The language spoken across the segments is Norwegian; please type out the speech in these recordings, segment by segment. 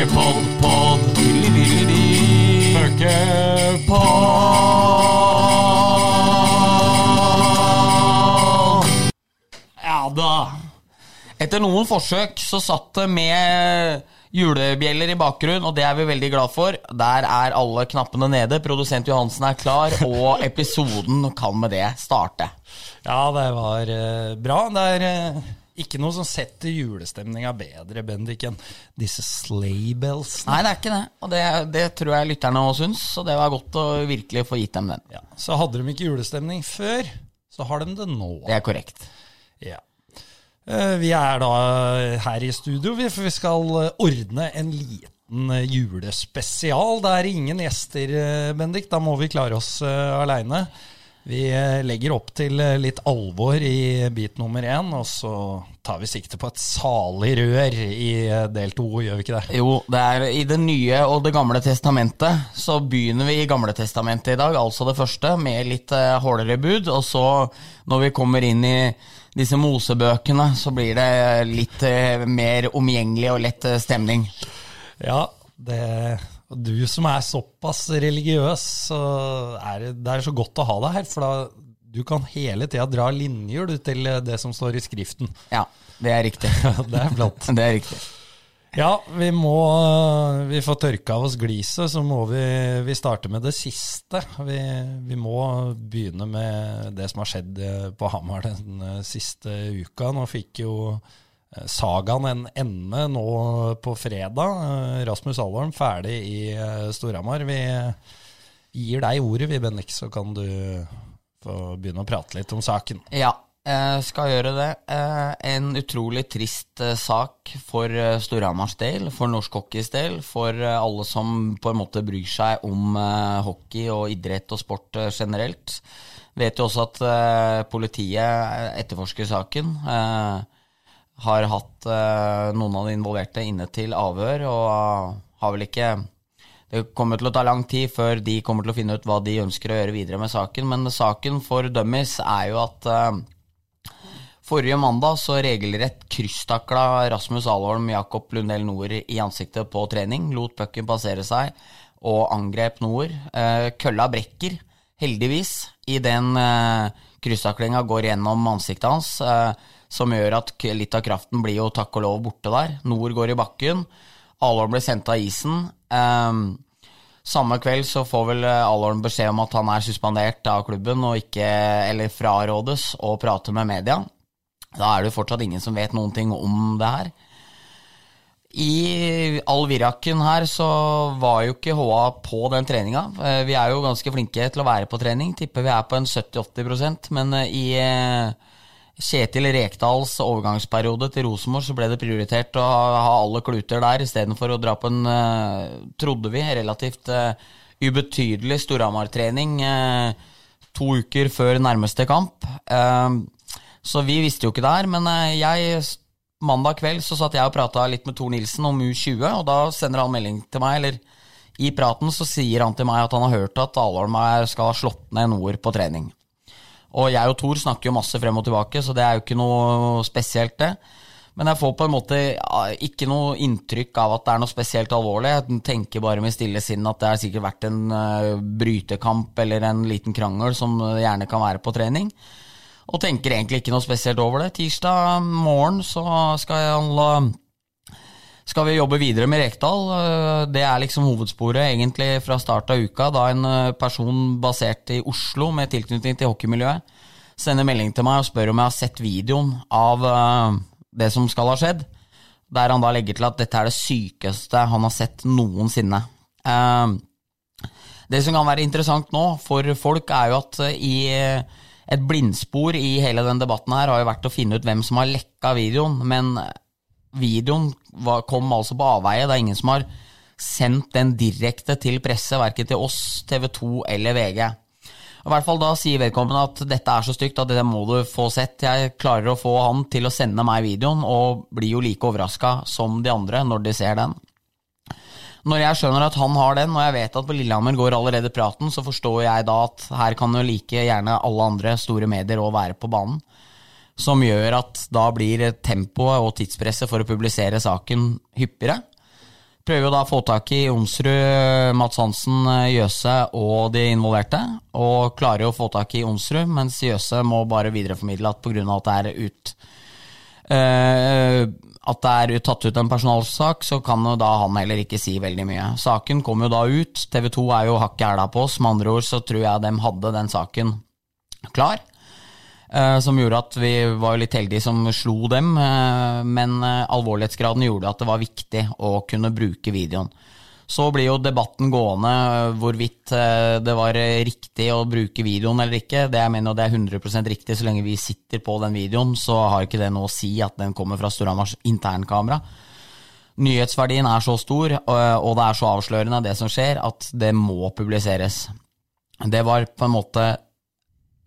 Puckepod, pod. Puckepod. Ja da. Etter noen forsøk så satt det med julebjeller i bakgrunnen, og det er vi veldig glad for. Der er alle knappene nede, produsent Johansen er klar, og episoden kan med det starte. Ja, det var eh, bra. Det er eh, ikke noe som setter julestemninga bedre, Bendik, enn disse slaybells. bells. Nei, det er ikke det, og det, det tror jeg lytterne òg syns, så det var godt å virkelig få gitt dem den. Ja, så hadde de ikke julestemning før, så har de det nå. Det er korrekt. Ja. Eh, Vi er da her i studio, for vi skal eh, ordne en liten eh, julespesial. Det er ingen gjester, eh, Bendik. Da må vi klare oss uh, aleine. Vi eh, legger opp til eh, litt alvor i bit nummer én, og så tar vi sikte på et salig rør i eh, del to, gjør vi ikke det? Jo, det er i Det nye og Det gamle testamentet. Så begynner vi i Gamle testamentet i dag, altså det første, med litt uh, hårdere bud. Og så, når vi kommer inn i disse mosebøkene, så blir det litt mer omgjengelig og lett stemning. Ja, det, og du som er såpass religiøs, så er det, det er så godt å ha deg her. For da, du kan hele tida dra linjer du, til det som står i Skriften. Ja, det er riktig. det er flott. Det er riktig. Ja, vi må Vi får tørke av oss gliset, så må vi, vi starte med det siste. Vi, vi må begynne med det som har skjedd på Hamar den eh, siste uka. Nå fikk jo sagaen en ende nå på fredag. Eh, Rasmus Alvorn ferdig i eh, Storhamar. Vi gir deg ordet, vi, Bendik, så kan du få begynne å prate litt om saken. Ja, eh, skal gjøre det. Eh, en utrolig trist eh, sak for eh, Storhamars del, for norsk hockeys del, for eh, alle som på en måte bryr seg om eh, hockey og idrett og sport eh, generelt. Vet jo også at eh, politiet etterforsker saken. Eh, har hatt uh, noen av de involverte inne til avhør, og har vel ikke det kommer til å ta lang tid før de kommer til å finne ut hva de ønsker å gjøre videre med saken, men saken for Dummies er jo at uh, forrige mandag så regelrett krysstakla Rasmus Alholm Jakob Lundell Noer i ansiktet på trening, lot pucken passere seg og angrep Noer. Uh, kølla brekker, heldigvis, i den eh, krysstaklinga går gjennom ansiktet hans, eh, som gjør at litt av kraften blir jo takk og lov borte der. Nord går i bakken. Alholm blir sendt av isen. Um, samme kveld så får vel eh, Alholm beskjed om at han er suspendert av klubben og ikke, eller frarådes å prate med media. Da er det jo fortsatt ingen som vet noen ting om det her. I all viraken her så var jo ikke HA på den treninga. Eh, Vi er jo ganske flinke til å være på trening. Tipper vi er på en 70-80% men eh, i Kjetil Rekdals overgangsperiode til Rosenborg så ble det prioritert å ha alle kluter der istedenfor å dra på en, eh, trodde vi, relativt eh, ubetydelig Storhamar-trening eh, to uker før nærmeste kamp. Så vi visste jo ikke det her, men jeg Mandag kveld så satt jeg og prata litt med Tor Nilsen om U20, og da sender han melding til meg, eller i praten så sier han til meg at han har hørt at Alholm skal ha slått ned Nord på trening. Og jeg og Thor snakker jo masse frem og tilbake, så det er jo ikke noe spesielt, det. Men jeg får på en måte ikke noe inntrykk av at det er noe spesielt alvorlig. Jeg tenker bare med stille sinn at det har sikkert vært en eh, brytekamp eller en liten krangel som gjerne kan være på trening. Og tenker egentlig ikke noe spesielt over det. Tirsdag morgen så skal jeg skal vi jobbe videre med Rekdal. Eh, Det er liksom hovedsporet egentlig fra start av uka, da en eh, person basert i Oslo med tilknytning til hockeymiljøet sender melding til meg og spør om jeg har sett videoen av eh, det som skal ha skjedd. Der han da legger til at dette er det sykeste han har sett noensinne. Det som kan være interessant nå for folk, er jo at i et blindspor i hele den debatten her har jo vært å finne ut hvem som har lekka videoen, men videoen kom altså på avveie. Det er ingen som har sendt den direkte til presse, verken til oss, TV 2 eller VG. I hvert fall Da sier vedkommende at dette er så stygt at det må du få sett. Jeg klarer å få han til å sende meg videoen, og blir jo like overraska som de andre når de ser den. Når jeg skjønner at han har den, og jeg vet at på Lillehammer går allerede praten, så forstår jeg da at her kan jo like gjerne alle andre store medier òg være på banen. Som gjør at da blir tempoet og tidspresset for å publisere saken hyppigere. prøver jo da å få tak i Onsrud, Mats Hansen, Jøse og de involverte. Og klarer jo å få tak i Onsrud, mens Jøse må bare videreformidle at pga. at det er ut uh, at det er tatt ut en personalsak, så kan jo da han heller ikke si veldig mye. Saken kom jo da ut. TV 2 er jo hakket hæla på oss. Med andre ord så tror jeg de hadde den saken klar. Eh, som gjorde at vi var litt heldige som slo dem, eh, men eh, alvorlighetsgraden gjorde at det var viktig å kunne bruke videoen. Så blir jo debatten gående hvorvidt det var riktig å bruke videoen eller ikke. Det jeg mener det er 100% riktig så lenge vi sitter på den videoen, så har ikke det noe å si at den kommer fra Storhamars internkamera. Nyhetsverdien er så stor, og det er så avslørende det som skjer, at det må publiseres. Det var på en måte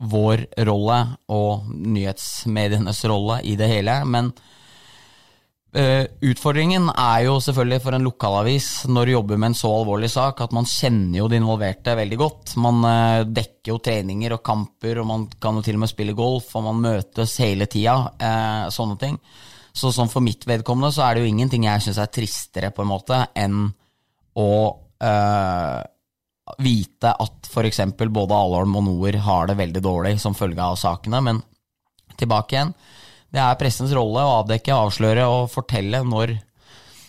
vår rolle og nyhetsmedienes rolle i det hele. Men uh, utfordringen er jo selvfølgelig for en lokalavis når du jobber med en så alvorlig sak, at man kjenner jo de involverte veldig godt. Man uh, dekker jo treninger og kamper, og man kan jo til og med spille golf, og man møtes hele tida. Uh, sånne ting. Så sånn for mitt vedkommende så er det jo ingenting jeg syns er tristere, på en måte, enn å vite at f.eks. både Alholm og Noer har det veldig dårlig som følge av sakene, men tilbake igjen. Det er pressens rolle å avdekke, avsløre og fortelle når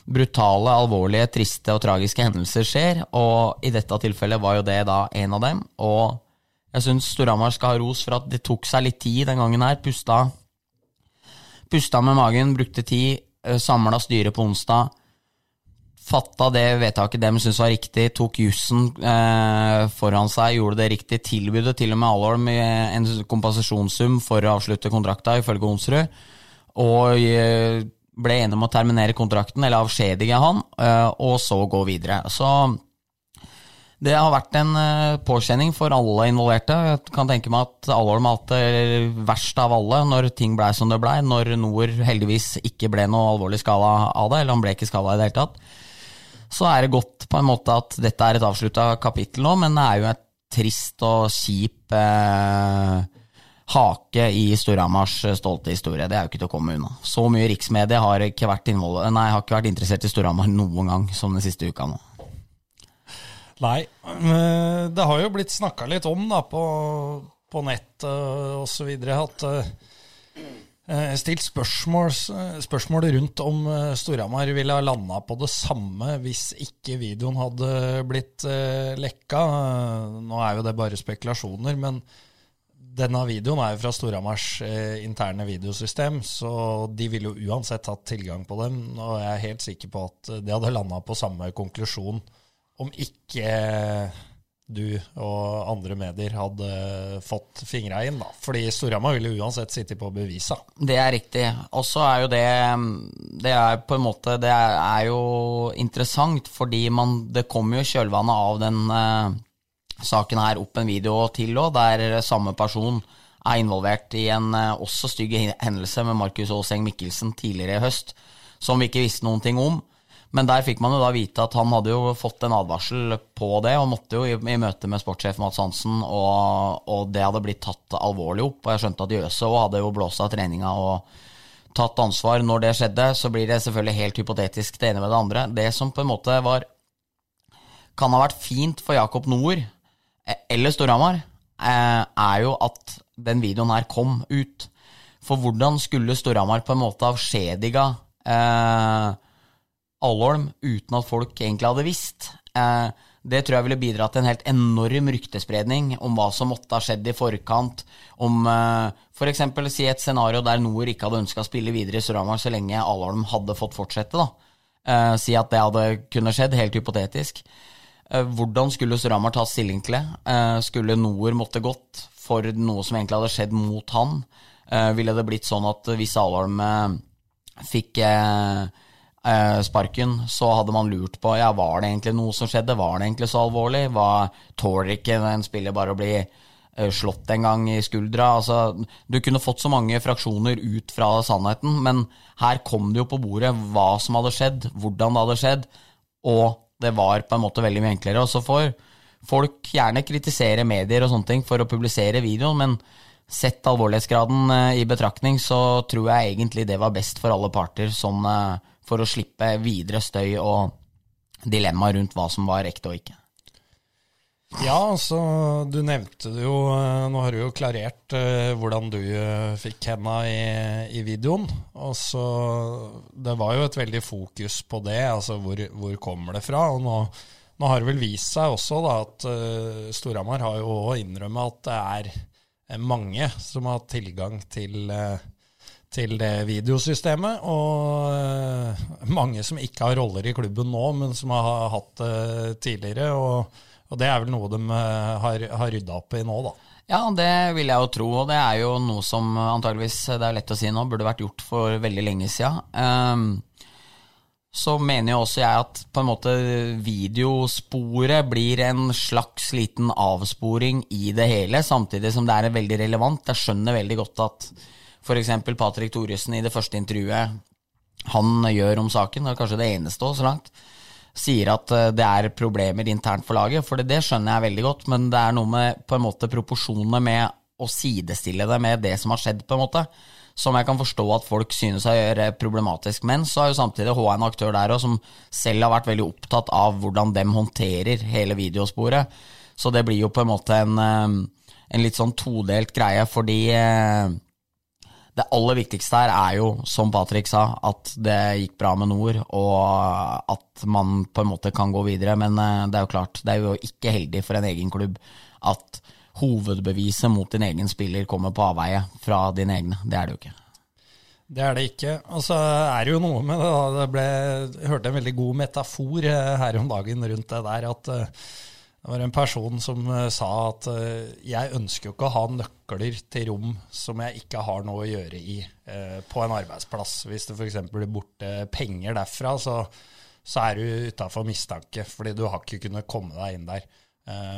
brutale, alvorlige, triste og tragiske hendelser skjer, og i dette tilfellet var jo det da en av dem. Og jeg syns Storhamar skal ha ros for at det tok seg litt tid den gangen her. Pusta, pusta med magen, brukte tid, eh, samla styret på onsdag fatta det vedtaket de syntes var riktig, tok jussen eh, foran seg, gjorde det riktig, tilbudet til og med Alholm en kompensasjonssum for å avslutte kontrakta, ifølge Onsrud, og eh, ble enige om å terminere kontrakten, eller avskjedige han, eh, og så gå videre. Så det har vært en eh, påkjenning for alle involverte. Jeg kan tenke meg at Alholm har hatt det verst av alle når ting blei som det blei, når Nord heldigvis ikke ble noe alvorlig skala av det, eller han ble ikke skala i det hele tatt så er det godt på en måte at dette er et avslutta kapittel nå, men det er jo et trist og kjip eh, hake i Storhamars stolte historie. Det er jo ikke til å komme unna. Så mye riksmedie har ikke vært, nei, har ikke vært interessert i Storhamar noen gang som den siste uka nå. Nei, det har jo blitt snakka litt om da, på, på nett osv. at Eh, stilt spørsmål, spørsmål, rundt om eh, Storhamar ville ha landa på det samme hvis ikke videoen hadde blitt lekka. Nå er jo det bare spekulasjoner, men denne videoen er jo fra Storhamars interne videosystem, så de ville jo uansett hatt tilgang på dem. Og jeg er helt sikker på at de hadde landa på samme konklusjon om ikke du og andre medier hadde fått fingra inn, da. Fordi Storhamar ville uansett sitte på bevisa. Det er riktig. Og så er jo det Det er på en måte Det er jo interessant, fordi man Det kommer jo kjølvannet av den uh, saken her opp en video til òg, der samme person er involvert i en uh, også stygg hendelse med Markus Aaseng Mikkelsen tidligere i høst, som vi ikke visste noen ting om. Men der fikk man jo da vite at han hadde jo fått en advarsel på det, og måtte jo i, i møte med sportssjef Mads Hansen, og, og, det hadde blitt tatt alvorlig opp. Og jeg skjønte at Jøse òg hadde jo blåst av treninga og tatt ansvar når det skjedde. Så blir det selvfølgelig helt hypotetisk det ene med det andre. Det som på en måte var kan ha vært fint for Jakob Noer, e, eller Storhamar, eh, er jo at den videoen her kom ut. For hvordan skulle Storhamar på en måte avskjediga eh, Alholm uten at folk egentlig hadde visst. Eh, det tror jeg ville bidratt til en helt enorm ryktespredning om hva som måtte ha skjedd i forkant. Om eh, f.eks. For si et scenario der Noor ikke hadde ønska å spille videre i Storhamar så lenge Alholm hadde fått fortsette. da. Eh, si at det hadde kunne skjedd, helt hypotetisk. Hvordan skulle Storhamar ta stilling til det? Skulle Noor måtte gått for noe som egentlig hadde skjedd mot han? Ville det blitt sånn at hvis Alholm fikk eh, sparken, så hadde man lurt på ja, var det egentlig noe som skjedde, var det egentlig så alvorlig? Hva Tåler ikke en spiller bare å bli eh, slått en gang i skuldra? Altså, du kunne fått så mange fraksjoner ut fra sannheten, men her kom det jo på bordet hva som hadde skjedd, hvordan det hadde skjedd, og det var på en måte veldig mye enklere. Og så får folk gjerne kritisere medier og sånne ting for å publisere videoen, men sett alvorlighetsgraden eh, i betraktning, så tror jeg egentlig det var best for alle parter sånn eh, for å slippe videre støy og dilemma rundt hva som var ekte og ikke. Ja, altså, du nevnte det jo eh, Nå har du jo klarert uh, hvordan du uh, fikk henda i, i, videoen. Så Det var jo et veldig fokus på det, altså hvor, hvor kommer det fra? Og nå, nå, har det vel vist seg også da at uh, Storhamar har jo òg innrømmet at det er mange som har tilgang til til det videosystemet. Og mange som ikke har roller i klubben nå, men som har hatt det tidligere. og og det er vel noe de eh, har, har rydda opp i nå, da. Ja, det vil jeg jo tro, og det er jo noe som antageligvis, det er lett å si nå, burde vært gjort for veldig lenge siden. Um, så mener jo også jeg at på en måte videosporet blir en slags liten avsporing i det hele, samtidig som det er veldig relevant. Jeg skjønner veldig godt at f.eks. Patrick Thoresen i det første intervjuet han gjør om saken, det er kanskje det eneste så langt, sier at eh, det er problemer internt for laget, for det skjønner jeg veldig godt, men det er noe med på en måte proporsjonene med å sidestille det med det som har skjedd, på en måte, som jeg kan forstå at folk synes er problematisk. Men så er jo samtidig HA en aktør der òg som selv har vært veldig opptatt av hvordan dem håndterer hele videosporet. Så det blir jo på en måte en, eh, en litt sånn todelt greie, fordi eh, det aller viktigste her er jo, som Patrick sa, at det gikk bra med Nord, og at man på en måte kan gå videre. Men eh, det er jo klart, det er jo ikke heldig for en egen klubb at hovedbeviset mot din egen spiller kommer på avveie fra dine egne. Det er det jo ikke. Det er det ikke. Og så er det jo noe med det, da. Det ble, jeg hørte en veldig god metafor eh, her om dagen rundt det der. at uh, det var en person som uh, sa at uh, jeg ønsker jo ikke å ha nøkler til rom som jeg ikke har noe å gjøre i uh, på en arbeidsplass. Hvis det f.eks. blir borte penger derfra, så, så er du utafor mistanke, fordi du har ikke kunnet komme deg inn der.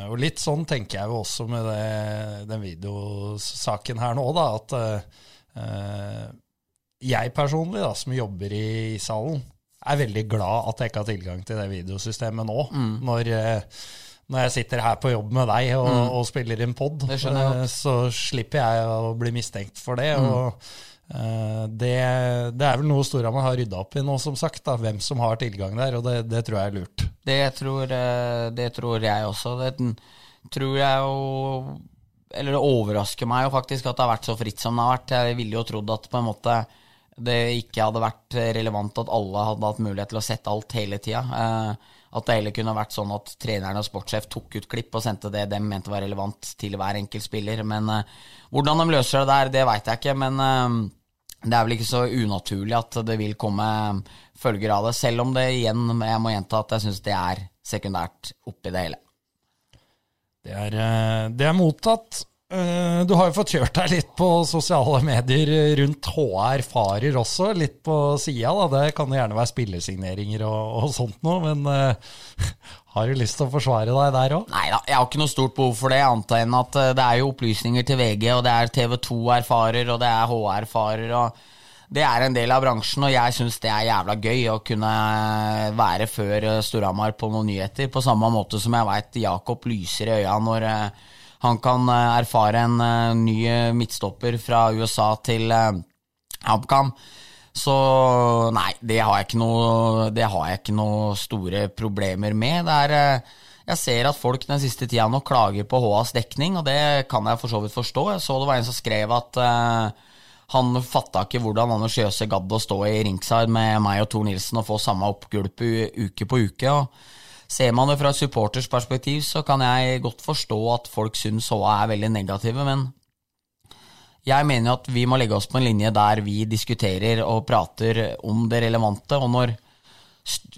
og litt sånn tenker jeg jo også med det, den videosaken her nå, da, at jeg personlig, da, som jobber i salen, er veldig glad at jeg ikke har tilgang til det videosystemet nå. Mm. når når jeg sitter her på jobb med deg og, mm. og spiller inn pod, eh, så slipper jeg å bli mistenkt for det. Mm. og uh, det, det, er vel noe Storhamar har rydda opp i nå, som sagt. Da, hvem som har tilgang der, og det, det tror jeg er lurt. Det tror, eh, det tror jeg også. Det tror jeg jo Eller det overrasker meg jo faktisk at det har vært så fritt som det har vært. Jeg ville jo trodd at på en måte det ikke hadde vært relevant at alle hadde hatt mulighet til å sette alt hele tida. Uh, at det heller kunne vært sånn at treneren og sportssjef tok ut klipp og sendte det de mente var relevant til hver enkelt spiller. Men uh, hvordan de løser det der, det veit jeg ikke. Men uh, det er vel ikke så unaturlig at det vil komme følger av det. Selv om det igjen, jeg må gjenta at jeg syns det er sekundært oppi det hele. Det er, det er mottatt. Eh, du har jo fått kjørt deg litt på sosiale medier rundt HR Farer også, litt på sida. Det kan jo gjerne være spillesigneringer og, og sånt noe, men uh, har du lyst til å forsvare deg der òg? Nei da, jeg har ikke noe stort behov for det, annet enn at uh, det er jo opplysninger til VG, og det er TV2 erfarer, og det er HR Farer. og det er en del av bransjen, og jeg syns det er jævla gøy å kunne være før Storhamar på noen nyheter, på samme måte som jeg veit Jakob lyser i øya når han kan eh, erfare en eh, ny midtstopper fra USA til eh, HamKam. Så nei, det har noe Det har jeg ikke noe store problemer med. Er jeg ser at folk den siste tida nå klager på HAs dekning, og det kan jeg for så vidt forstå. Jeg så det var en som skrev at uh, han fatta ikke hvordan Anders Jøse gadd å stå i ringside med meg og Tor Nilsen og få samme oppgulp uke på uke. og Ser man det fra et supporters perspektiv, så kan jeg godt forstå at folk syns Håa er veldig negative, men jeg mener at vi må legge oss på en linje der vi diskuterer og prater om det relevante. Og når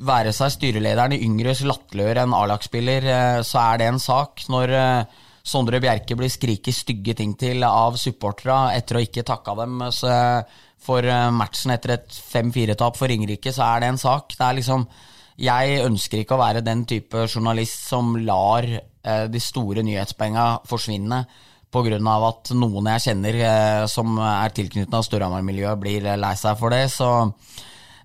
være seg styrelederen i Yngres latterliggjør en A-lagsspiller, eh, så er det en sak. Når eh, Sondre Bjerke blir skriket stygge ting til av supporterne etter å ikke takka dem for eh, matchen etter et 5-4-tap for Ringerike, så er det en sak. Det er liksom jeg ønsker ikke å være den type journalist som lar eh, de store nyhetspenga forsvinne pga. at noen jeg kjenner eh, som er tilknyttet Storhamar-miljøet, blir lei seg for det. Så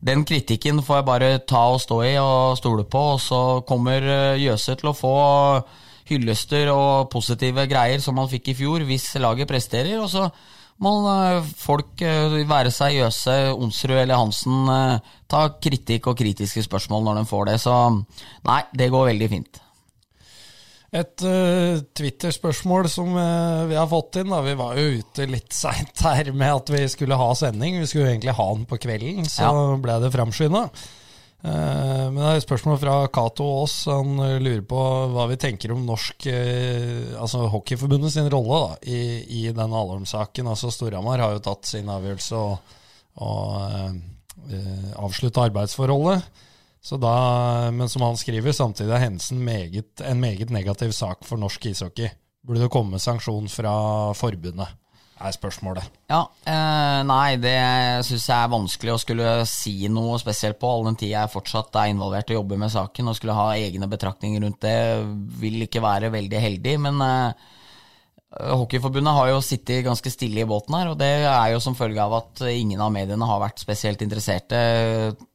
den kritikken får jeg bare ta og stå i og stole på, og så kommer eh, Jøse til å få hyllester og positive greier som han fikk i fjor, hvis laget presterer. og så må eh, folk, eh, være seg Jøse, Onsrud eller Hansen, eh, ta kritikk og kritiske spørsmål når de får det. Så nei, det går veldig fint. Et uh, Twitter-spørsmål som uh, vi har fått inn. da, Vi var jo ute litt seint her med at vi skulle ha sending. Vi skulle jo egentlig ha den på kvelden, så ja. ble det framskynda. Uh, men det er et spørsmål fra Cato Aas. Han lurer på hva vi tenker om norsk altså Hockeyforbundet sin rolle da, i, i denne Alholm-saken. Altså Storhamar har jo tatt sin avgjørelse og, og avslutta arbeidsforholdet. Da, men som han skriver, samtidig er hendelsen en meget negativ sak for norsk ishockey. Burde det komme sanksjon fra forbundet? Er spørsmålet. Ja, eh, Nei, det syns jeg er vanskelig å skulle si noe spesielt på, all den tid jeg fortsatt er involvert og jobber med saken. Og skulle ha egne betraktninger rundt det vil ikke være veldig heldig. Men eh, Hockeyforbundet har jo sittet ganske stille i båten her, og det er jo som følge av at ingen av mediene har vært spesielt interesserte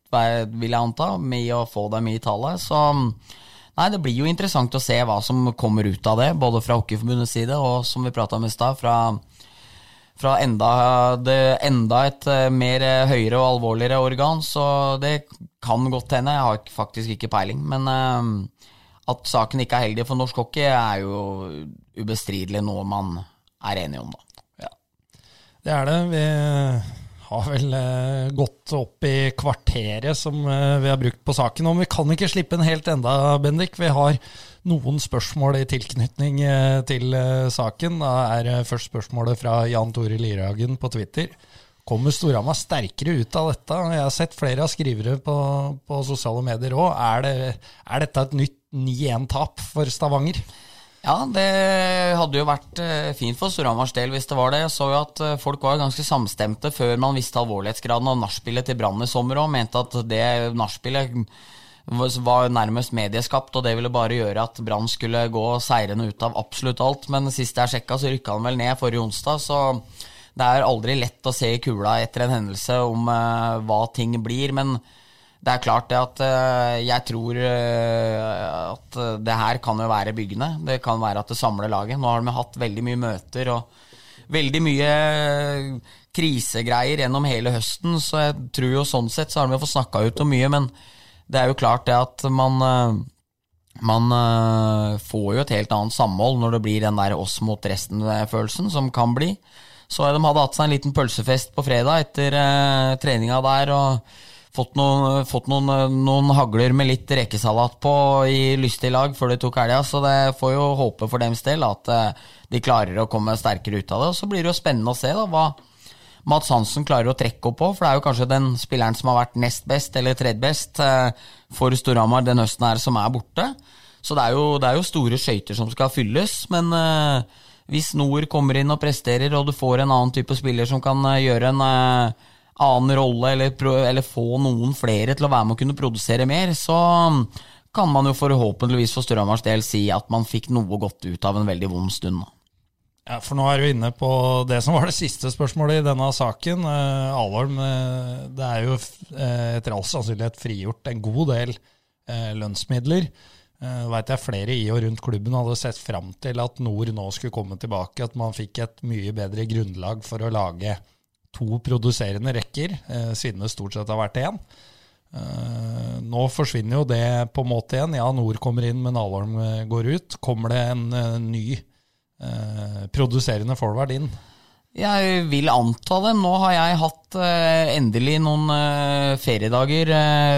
vil jeg anta, med å få dem i tallet. Så nei, det blir jo interessant å se hva som kommer ut av det, både fra Hockeyforbundets side og som vi prata om i stad, fra, fra enda, det, enda, et eh, mer eh, høyere og alvorligere organ. Så det kan godt hende. Jeg har faktisk ikke peiling. Men uh, at saken ikke er heldig for norsk hockey, er jo ubestridelig noe man er enig om, da. Ja, det er det. Vi har vel eh, gått opp i kvarteret som eh, vi har brukt på saken. Og vi kan ikke slippe den helt enda, Bendik. Vi har noen spørsmål i tilknytning eh, til eh, saken. Da er eh, først spørsmålet fra Jan Tore Liragen på Twitter. Kommer Storhamar sterkere ut av dette? Jeg har sett flere av skrivere på, på sosiale medier òg. Er, det, er dette et nytt 9-1-tap for Stavanger? Ja, det hadde jo vært eh, fint for Storhamars del hvis det var det. Jeg så jo at eh, folk var ganske samstemte før man visste alvorlighetsgraden av nachspielet til Brann i sommer og mente at det nachspielet var nærmest medieskapt, og det ville bare gjøre at Brann skulle gå seirende ut av absolutt alt. Men sist jeg sjekka, så rykka han vel ned forrige onsdag, så det er aldri lett å se i kula etter en hendelse om uh, hva ting blir. Men det er klart det at uh, jeg tror uh, at det her kan jo være byggende. Det kan være at det samler laget. Nå har de hatt veldig mye møter og veldig mye krisegreier gjennom hele høsten, så jeg tror jo sånn sett så har de fått snakka ut om mye, men det er jo klart det at man man får jo et helt annet samhold når det blir den der oss mot resten-følelsen som kan bli. Så de hadde hatt seg en liten pølsefest på fredag etter treninga der. og fått noen, fått noen, noen hagler med litt rekesalat på i lystig lag før de tok helga, så det får jo håpe for dems del at eh, de klarer å komme sterkere ut av det. Og Så blir det jo spennende å se da, hva Mats Hansen klarer å trekke opp på, for det er jo kanskje den spilleren som har vært nest best, eller tredje best, eh, for Storhamar den høsten her, som er borte. Så det er jo, det er jo store skøyter som skal fylles, men hvis Nord kommer inn og presterer, og du får en annen type spiller som kan gjøre en annen rolle, eller, eller, få noen flere til å være med å kunne produsere mer, så kan man jo forhåpentligvis for Strømars del si at man fikk noe godt ut av en veldig vond stund. Ja, for nå er du inne på det som var det siste spørsmålet i denne saken. Eh, Alholm, uh, det er jo uh, etter all sannsynlighet frigjort en god del eh, lønnsmidler. Uh, vet jeg Flere i og rundt klubben hadde sett fram til at Nord nå skulle komme tilbake, at man fikk et mye bedre grunnlag for å lage to produserende rekker, eh, siden det stort sett har vært én. Eh, nå forsvinner jo det på en måte igjen. Ja, Nord kommer inn, men Alholm eh, går ut. Kommer det en ny produserende forward inn? Jeg vil anta det. Nå har jeg hatt endelig noen feriedager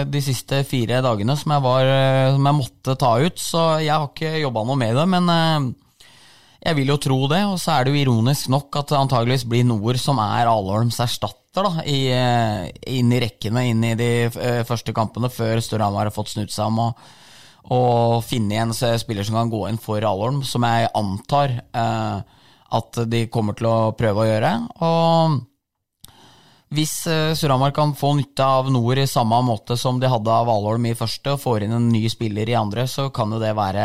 de siste fire dagene som jeg, var, som jeg måtte ta ut, så jeg har ikke jobba noe med det. Men jeg vil jo tro det, og så er det jo ironisk nok at det antageligvis blir Nord som er Alholms erstatter da, i, eh, inn i rekkene, inn i de eh, første kampene, før Storhamar har fått snudd seg om å, og finne en spiller som kan gå inn for Alholm, som jeg antar eh, at de kommer til å prøve å gjøre. Og hvis eh, Storhamar kan få nytte av Nord i samme måte som de hadde av Alholm i første, og får inn en ny spiller i andre, så kan jo det være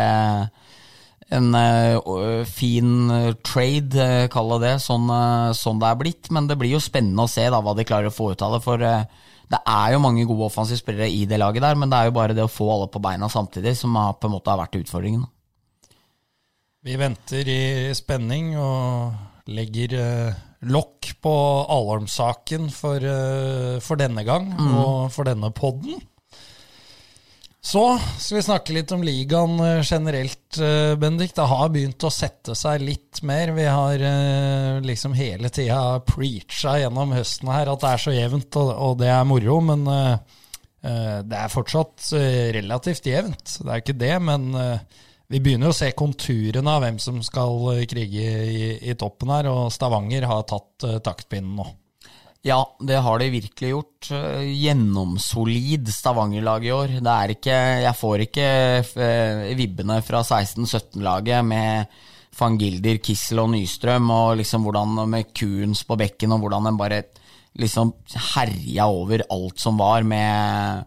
en uh, fin eh, trade, uh, kall det sånn, uh, sånn, det er blitt. Men det blir jo spennende å se da, hva de klarer å få ut av det. For det er jo mange gode offensive spillere i det laget der, men det er jo bare det å få alle på beina samtidig som har, på en måte har vært utfordringen. Vi venter i spenning og legger lokk på Alholm-saken for, for, denne gang og for denne podden. Så skal vi snakke litt om ligaen eh, generelt, eh, Bendik. Det har begynt å sette seg litt mer. Vi har eh, liksom hele tida preacha gjennom høsten her at det er så jevnt, og, det er moro. Men det er fortsatt relativt jevnt. Det er ikke det, men vi begynner å se konturene av hvem som skal krige i, toppen her, og Stavanger har tatt taktpinnen nå. Ja, det har de virkelig gjort. Eh, Gjennomsolid Stavanger-lag i år. Det er ikke Jeg får ikke eh, vibbene fra 16-17-laget med van Gilder, Kissel og Nystrøm, og liksom hvordan med Kuhns på bekken, og hvordan den bare liksom herja over alt som var med,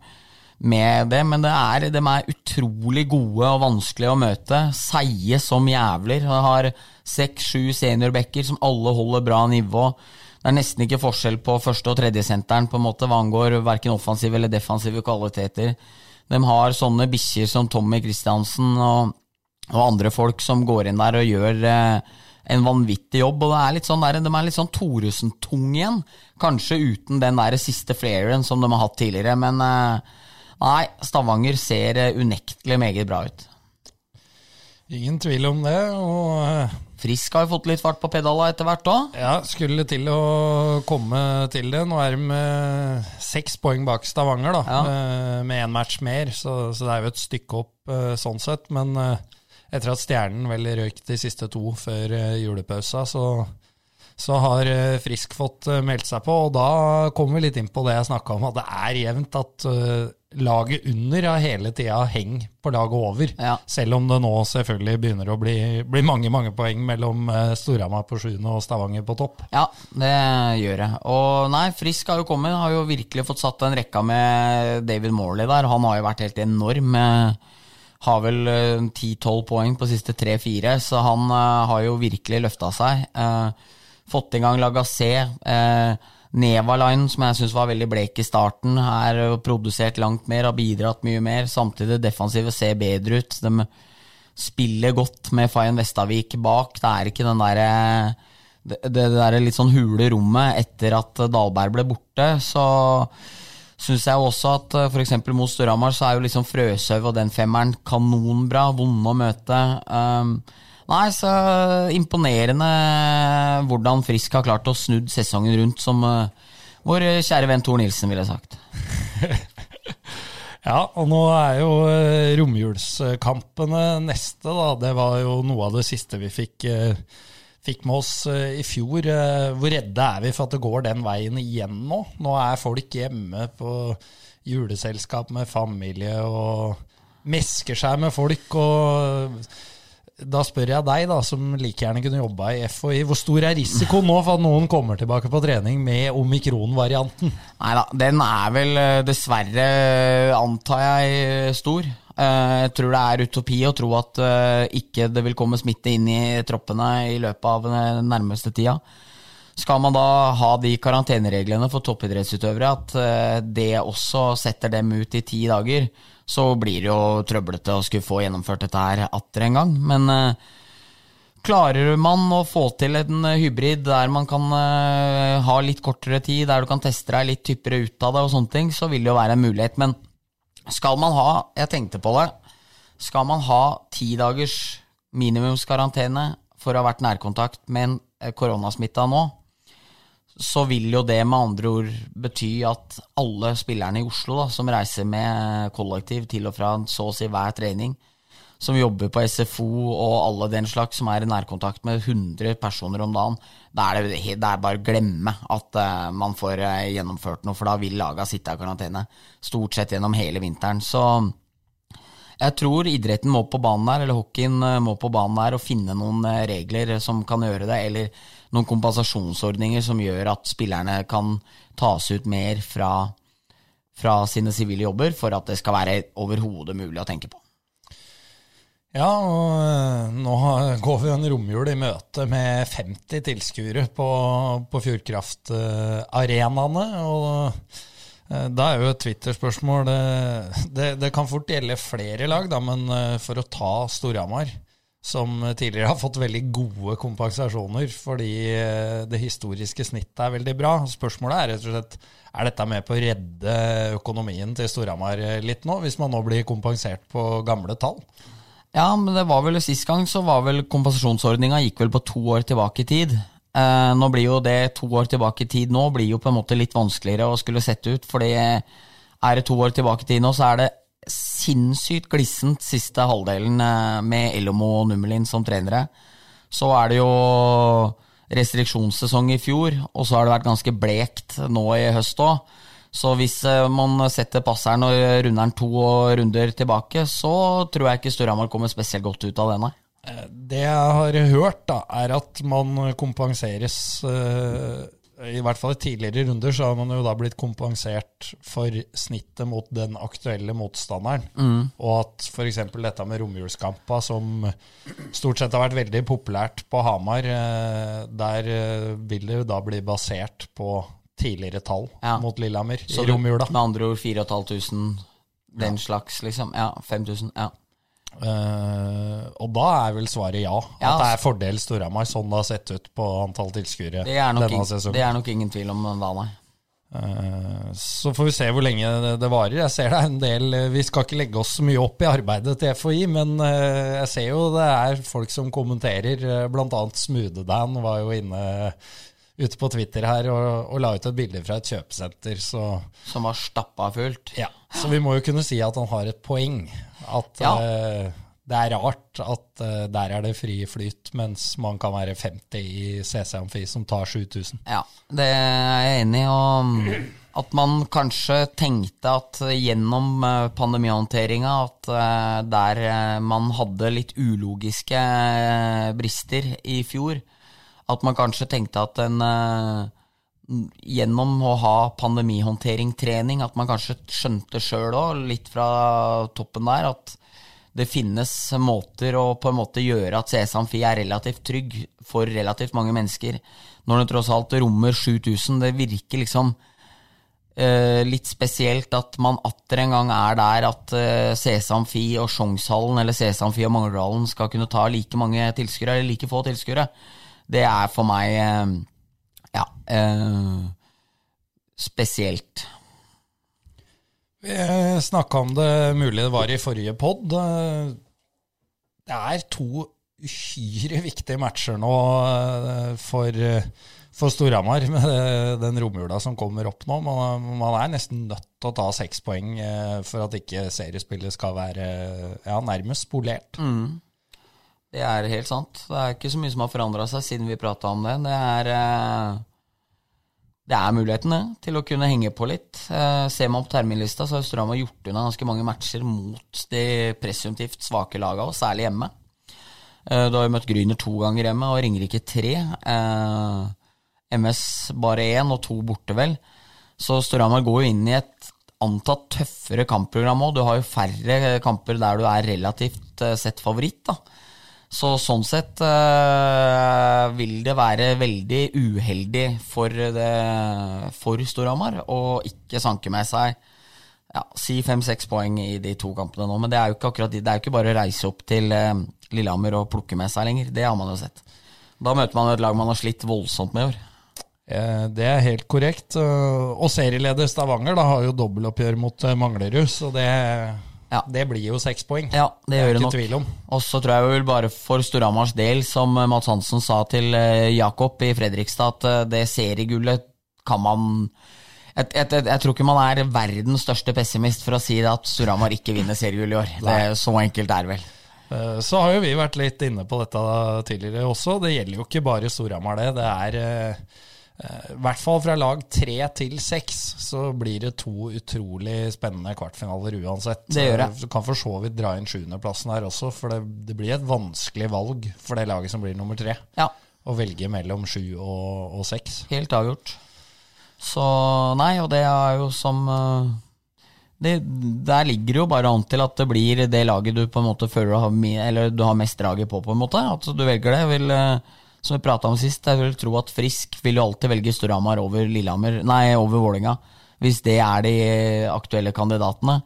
med det. Men det er, de er utrolig gode og vanskelige å møte. Seige som jævler. De har seks-sju seniorbacker som alle holder bra nivå. Det er nesten ikke forskjell på første- og tredjesenteren på en måte hva angår verken offensive eller defensive kvaliteter. De har sånne bikkjer som Tommy Christiansen og, og andre folk som går inn der og gjør eh, en vanvittig jobb. og det er litt sånn der, De er litt sånn Thoresen-tung igjen. Kanskje uten den der siste flairen som de har hatt tidligere. Men eh, nei, Stavanger ser eh, unektelig meget bra ut. Ingen tvil om det. og... Frisk har jo fått litt fart på pedala etter hvert òg. Ja, skulle til å komme til det. Nå er de med seks poeng bak Stavanger, da. Ja. eh, Med én match mer, så, så det er jo et stykke opp eh, sånn sett. Men eh, etter at Stjernen vel røyk de siste to før julepausa, så, så har Frisk fått meldt seg på. Og da kommer vi litt inn på det jeg snakka om, at det er jevnt at laget under har hele tida heng på laget over. Ja. Selv om det nå selvfølgelig begynner å bli, bli mange mange poeng mellom eh, Storhamar på sjuende og Stavanger på topp. Ja, det gjør det. Og nei, Frisk har jo kommet. Har jo virkelig fått satt en rekka med David Morley der. Han har jo vært helt enorm. eh, Har vel eh, 10-12 poeng på siste 3-4, så han eh, har jo virkelig løfta seg. Eh, Fått i gang Lagassé. Eh, Nevaline, som jeg syns var veldig blek i starten, er produsert langt mer, har bidratt mye mer. Samtidig det defensive ser bedre ut. De spiller godt med Fayen Vestavik bak. Det er ikke den derre det, det der litt sånn hule rommet etter at Dahlberg ble borte, så syns jeg også at f.eks. mot Storhamar så er jo liksom Frøshaug og den femmeren kanonbra, vonde å møte. Um, nei, så imponerende hvordan Frisk har klart å snudd sesongen rundt, som uh, vår kjære venn Tor Nilsen ville sagt. Ja, og nå er jo eh, romjulskampene neste, da. Det var jo noe av det siste vi fikk, eh, fikk med oss eh, i fjor. Eh, Hvor redde er vi for at det går den veien igjen nå? Nå er folk hjemme på juleselskap med familie og mesker seg med folk. og da spør jeg deg, da, som like gjerne kunne jobba i FHI, hvor stor er risikoen nå for at noen kommer tilbake på trening med omikron-varianten? Nei da, den er vel eh, dessverre, antar jeg, stor. Eh, Jeg tror det er utopi å tro at eh, ikke det vil komme smitte inn i troppene i løpet av den nærmeste tida. Skal man da ha de karantenereglene for toppidrettsutøvere, at det også setter dem ut i ti dager, så blir det jo trøblete å skulle få gjennomført dette her atter en gang. Men eh, Klarer man å få til en eh, hybrid der man kan eh, ha litt kortere tid, der du kan teste deg litt typere ut av det og sånne ting, så vil det jo være en mulighet. Men skal man ha, jeg tenkte på det, skal man ha ti dagers minimumskarantene for å ha vært nærkontakt med en koronasmitta nå, så vil jo det med andre ord bety at alle spillerne i Oslo da, som reiser med kollektiv til og fra så å si hver trening, som jobber på SFO og alle den slags, som er i nærkontakt med 100 personer om dagen, da er det, det er bare å glemme at uh, man får eh, gjennomført noe, for da vil laga sitte i karantene stort sett gjennom hele vinteren. Så jeg tror idretten må på banen der, eller hockeyen eh, må på banen der og finne noen regler som kan gjøre det, eller noen kompensasjonsordninger som gjør at spillerne kan tas ut mer fra, fra sine sivile jobber, for at det skal være overhodet mulig å tenke på. Ja, og eh, nå går vi en romjul i møte med 50 tilskuere på, på Fjordkraftarenaene. Og eh, da er jo et Twitter-spørsmål det, det, det kan fort gjelde flere lag, da, men eh, for å ta Storhamar som tidligere har fått veldig gode kompensasjoner fordi eh, det historiske snittet er veldig bra. Spørsmålet er rett og slett er dette med på å redde økonomien til Storhamar litt nå, hvis man nå blir kompensert på gamle tall? Ja, men det var vel sist gang så var vel kompensasjonsordninga gikk vel på to år tilbake i tid. Eh, nå blir jo det to år tilbake i tid nå blir jo på en måte litt vanskeligere å skulle sette ut, fordi er det to år tilbake i tid nå, så er det sinnssykt glissent siste halvdelen eh, med Elomo og Nummelin som trenere. Så er det jo restriksjonssesong i fjor, og så har det vært ganske blekt nå i høst òg. Så hvis eh, man setter passeren og runder den to runder tilbake, så tror jeg ikke Storhamar kommer spesielt godt ut av det, nei. Eh, det jeg har hørt, da, er at man kompenseres i hvert fall i tidligere runder så har man jo da blitt kompensert for snittet mot den aktuelle motstanderen. Mm. Og at f.eks. dette med romjulskampa, som stort sett har vært veldig populært på Hamar, eh, der eh, vil det jo da bli basert på tidligere tall ja. mot Lillehammer i romjula. Med andre ord 4500, den ja. slags, liksom. Ja, 5000. Ja. Uh, og da er vel svaret ja. ja. At det er fordel Storhamar, sånn det har sett ut på antall tilskuere denne sesongen. Det er nok ingen tvil om da, nei. Uh, så får vi se hvor lenge det, det, varer. Jeg ser det er en del Vi skal ikke legge oss så mye opp i arbeidet til FHI, men uh, jeg ser jo det er folk som kommenterer. Blant annet Smoothe-Dan var jo inne ute på Twitter her og, og, la ut et bilde fra et kjøpesenter. Så, Som var stappa fullt? Ja. Så vi må jo kunne si at han har et poeng. At ja. uh, det er rart at uh, der er det fri flyt, mens man kan være 50 i CC Amfi som tar 7000. Ja, det er jeg enig i. Og at man kanskje tenkte at gjennom eh, pandemihåndteringa at der man hadde litt ulogiske brister i fjor, at man kanskje tenkte at en uh, Gjennom å ha pandemihåndtering-trening, at man kanskje skjønte sjøl òg, litt fra toppen der, at det finnes måter å på en måte gjøre at CS er relativt trygg for relativt mange mennesker. Når det tross alt rommer 7000. Det virker liksom uh, litt spesielt at man atter en gang er der at eh, CS og Sjongshallen eller CS og Mangerdalen skal kunne ta like mange tilskuere, eller like få tilskuere. Det er for meg eh, ja eh, spesielt. Vi snakka om det mulig det var i forrige pod. Det er to uhyre viktige matcher nå eh, for, for Storhamar med den romjula som kommer opp nå. Man, man, er nesten nødt til å ta seks poeng for at ikke seriespillet skal være ja, nærmest spolert. Mm. Det er helt sant. Det er ikke så mye som har forandra seg siden vi prata om det. Det er, eh, det er mulighetene til å kunne henge på litt. Eh, ser man på terminlista, så har Strømmen gjort unna ganske mange matcher mot de presumptivt svake laga, og særlig hjemme. Eh, du har jo møtt Gryner to ganger hjemme, og Ringerike tre. MS bare én, og to borte, vel. Så Storhamar går jo inn i et antatt tøffere kampprogram òg. Du har jo færre kamper der du er relativt sett favoritt. da. Så sånn sett uh, vil det være veldig uheldig for, det, for Storhamar å ikke sanke med seg ja, si fem-seks poeng i de to kampene nå. Men det er jo ikke akkurat det er jo ikke bare å reise opp til uh, Lillehammer og plukke med seg lenger. Det har man jo sett. Da møter man et lag man har slitt voldsomt med i år. Eh, det er helt korrekt. Og serieleder Stavanger da har jo dobbeltoppgjør mot Manglerud, så det ja. Det blir jo seks poeng. Ja, det, det gjør det nok. Tvil om. Og så tror jeg vel bare for Storhamars del, som Mats Hansen sa til eh, Jakob i Fredrikstad, at eh, det seriegullet kan man jeg, jeg, jeg, jeg, tror ikke man er verdens største pessimist for å si at Storhamar ikke vinner seriegull i år. Det er Så enkelt er det vel. Eh, så har jo vi vært litt inne på dette tidligere også. Det gjelder jo ikke bare Storhamar, det. Det er Eh, I hvert fall fra lag tre til seks så blir det to utrolig spennende kvartfinaler uansett. Det gjør det. Du kan for så vidt dra inn sjuendeplassen her også, for det, det, blir et vanskelig valg for det laget som blir nummer tre. Ja. Å velge mellom sju og, og seks. Helt avgjort. Så nei, og det er jo som eh, det, Der ligger det jo bare an til at det blir det laget du på en måte føler du har, eller du har mest draget på, på en måte. At du velger det. vil eh, som vi prata om sist, jeg vil tro at Frisk vil jo alltid velge Storhamar over Lillehammer, nei, over Vålinga, hvis det er de aktuelle kandidatene,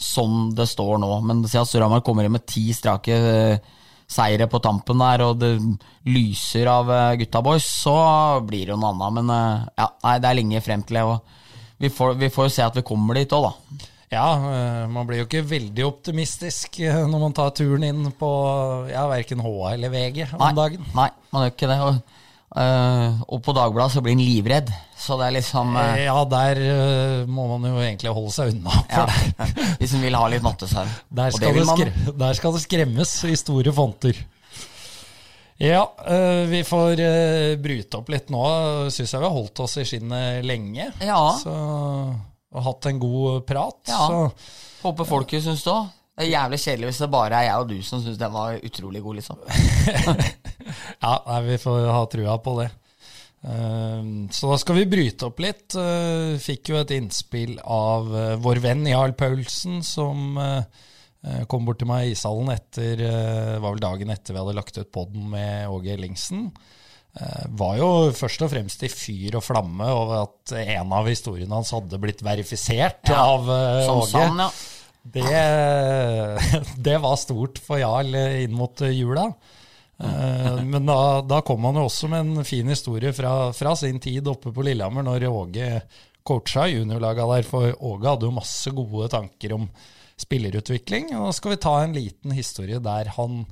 som det står nå. Men si at Storhamar kommer inn med ti strake eh, seire på tampen der, og det lyser av eh, gutta boys, så blir det jo noe annet. Men eh, ja, nei, det er lenge frem til det. Og vi får, vi får jo se at vi kommer dit òg, da. Ja, eh, man blir jo ikke veldig optimistisk eh, når man tar turen inn på ja, verken HA eller VG om Nei, dagen. nei, man gjør ikke det. Og, eh, og på Dagbladet så blir en livredd. Så det er liksom Ja, der må man jo egentlig holde seg unna. ja, For der, Hvis en vil ha litt nattesøvn. der, der skal det skremmes i store fonter. Ja, vi får bryte opp litt nå. Syns jeg vi har holdt oss i skinnet lenge. Ja. Så, og hatt en god prat. Ja. Så Håper folket syns det òg. Det er jævlig kjedelig hvis det bare er jeg og du som syns den var utrolig god, liksom. Ja, nei, vi får ha trua på det. Eh, Så da skal vi bryte opp litt. Uh, Fikk jo et innspill av uh, vår venn Jarl Paulsen, som eh, eh, kom bort til meg i ishallen etter eh, var vel dagen etter vi hadde lagt ut podden med Åge Ellingsen. Eh, Var jo først og fremst i fyr og flamme over at en av historiene hans hadde blitt verifisert Ja, av eh, Åge. Sånn, ja. Det, det var stort for Jarl inn mot jula. Eh, Men da, da kom han jo også med en fin historie fra, fra sin tid oppe på Lillehammer, når Åge coacha juniorlaga der. For Åge hadde jo masse gode tanker om spillerutvikling. Og da skal vi ta en liten historie der han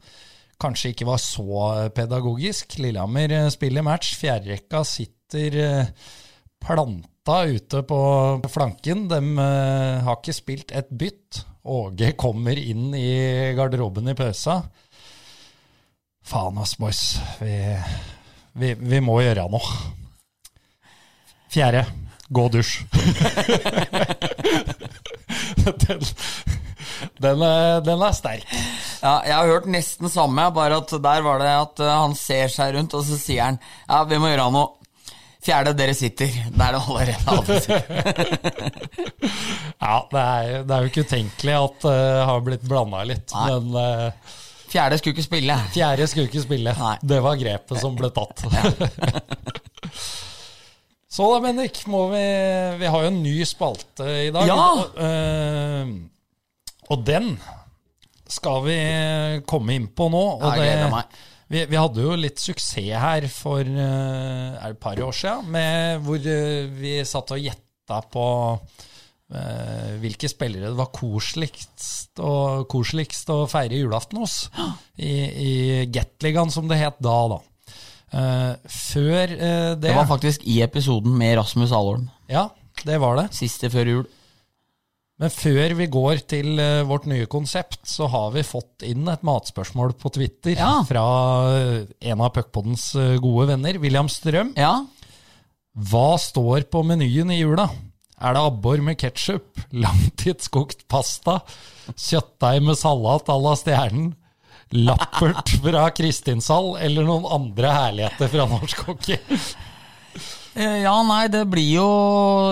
kanskje ikke var så pedagogisk. Lillehammer eh, spiller match. Fjerderekka sitter eh, planta ute på flanken. De eh, har ikke spilt et bytt. Åge kommer inn i garderoben i pausa. Faen ass, boys. Vi, vi, vi må gjøre noe. Fjerde. Gå og dusj. den, den, er, den er sterk. Ja, jeg har hørt nesten samme, bare at der var det at eh, han ser seg rundt, og så sier han ja, vi må gjøre noe. Fjerde, dere sitter. Det er det allerede alle sitter. Ja, det er, det er jo ikke utenkelig at det har blitt blanda litt, Nei. men uh, Fjerde skulle ikke spille. fjerde skulle ikke spille. Nei. Det var grepet som ble tatt. Så da, Bendik, vi Vi har jo en ny spalte i dag. Ja. Eh, og den skal vi komme inn på nå. Og Jeg gleder meg. vi, vi hadde jo litt suksess her for eh, et par år siden, med, hvor eh, vi satt og gjetta på uh, hvilke spillere det var koseligst og koseligst å feire julaften hos. I, i Gatligaen, som det het da. da. Uh, før uh, det, Det var faktisk i episoden med Rasmus Alholm. Ja, det var det. Siste før jul. Men før vi går til eh, vårt nye konsept, så har vi fått inn et matspørsmål på Twitter Ja. fra eh, en av Puckpoddens eh, gode venner, William Strøm. Ja. Hva står på menyen i jula? Er det abbor med ketsjup, langtidskokt pasta, kjøttdeig med salat à la Stjernen, lappert fra Kristinsall, eller noen andre herligheter fra norsk hockey? Eh, Ja, nei, det blir jo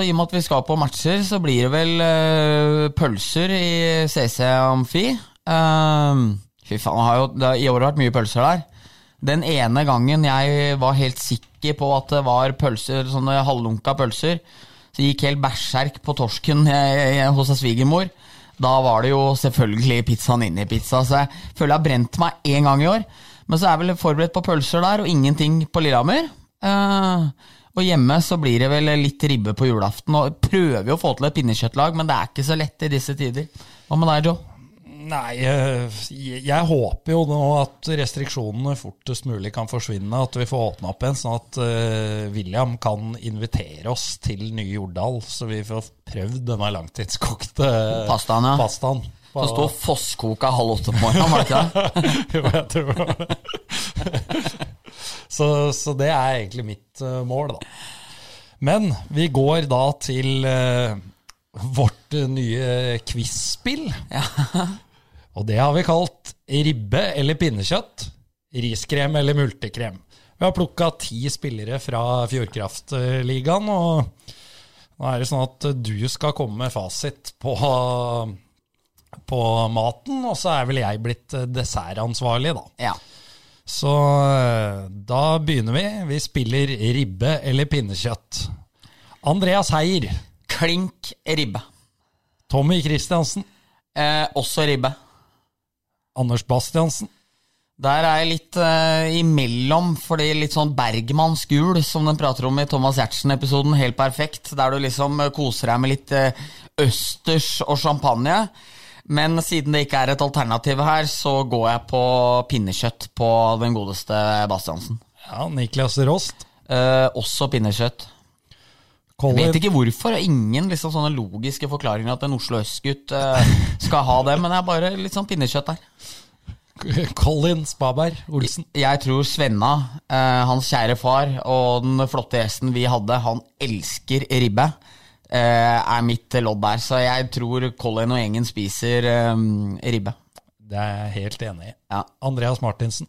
I og med at vi skal på matcher, så blir det vel eh, pølser i CC Amfi. Eh, fy faen, det har i år vært mye pølser der. Den ene gangen jeg var helt sikker på at det var pølser, sånne halvlunka pølser, så gikk helt berserk på torsken jeg, jeg, hos svigermor. Da var det jo selvfølgelig pizzaen inni pizza, så jeg føler jeg har brent meg én gang i år. Men så er jeg vel forberedt på pølser der, og ingenting på Lillehammer. Eh, og hjemme så blir det vel litt ribbe på julaften. Og prøver jo å få til et pinnekjøttlag, men det er ikke så lett i disse tider. Hva med deg, Joe? Nei, eh, jeg jeg håper jo nå at restriksjonene fortest mulig kan forsvinne. At vi får åpna opp igjen, sånn at eh, William kan invitere oss til nye Jordal. Så vi får prøvd denne langtidskokte Pastaen, ja. pastaen. Som sto fosskoka halv åtte på morgenen, var det ikke det? Jo, jeg tror det var det. Så, så det er egentlig mitt eh, mål, da. Men vi går da til eh, vårt eh, nye quiz-spill. Og det har vi kalt ribbe eller pinnekjøtt, riskrem eller multekrem. Vi har plukka ti spillere fra Fjordkraftligaen, og nå er det sånn at du skal komme med fasit på, på maten, og så er vel jeg blitt dessertansvarlig, da. Ja. Så eh, da begynner vi. Vi spiller ribbe eller pinnekjøtt. Andreas Heier. Klink ribbe. Tommy Christiansen. Eh, også ribbe. Anders Bastiansen. Der er jeg litt eh, imellom, fordi litt sånn bergmansk gul, som den prater om i Thomas Giertsen-episoden, helt perfekt. Der du liksom eh, koser deg med litt eh, østers og champagne. Men siden det ikke er et alternativ her, så går jeg på pinnekjøtt på den godeste Bastiansen. Ja, Niklas Rost. Eh, også pinnekjøtt. Jeg vet ikke hvorfor. Ingen liksom sånne logiske forklaringer at en Oslo Øst-gutt eh, skal ha det, men det er bare litt sånn pinnekjøtt der. Colin Spaberg Olsen. Jeg tror Svenna, eh, hans kjære far, og den flotte gjesten vi hadde, han elsker ribbe. Eh, er mitt lodd der, så jeg tror Colin og gjengen spiser eh, ribbe. Det er jeg helt enig i. Ja. Andreas Martinsen.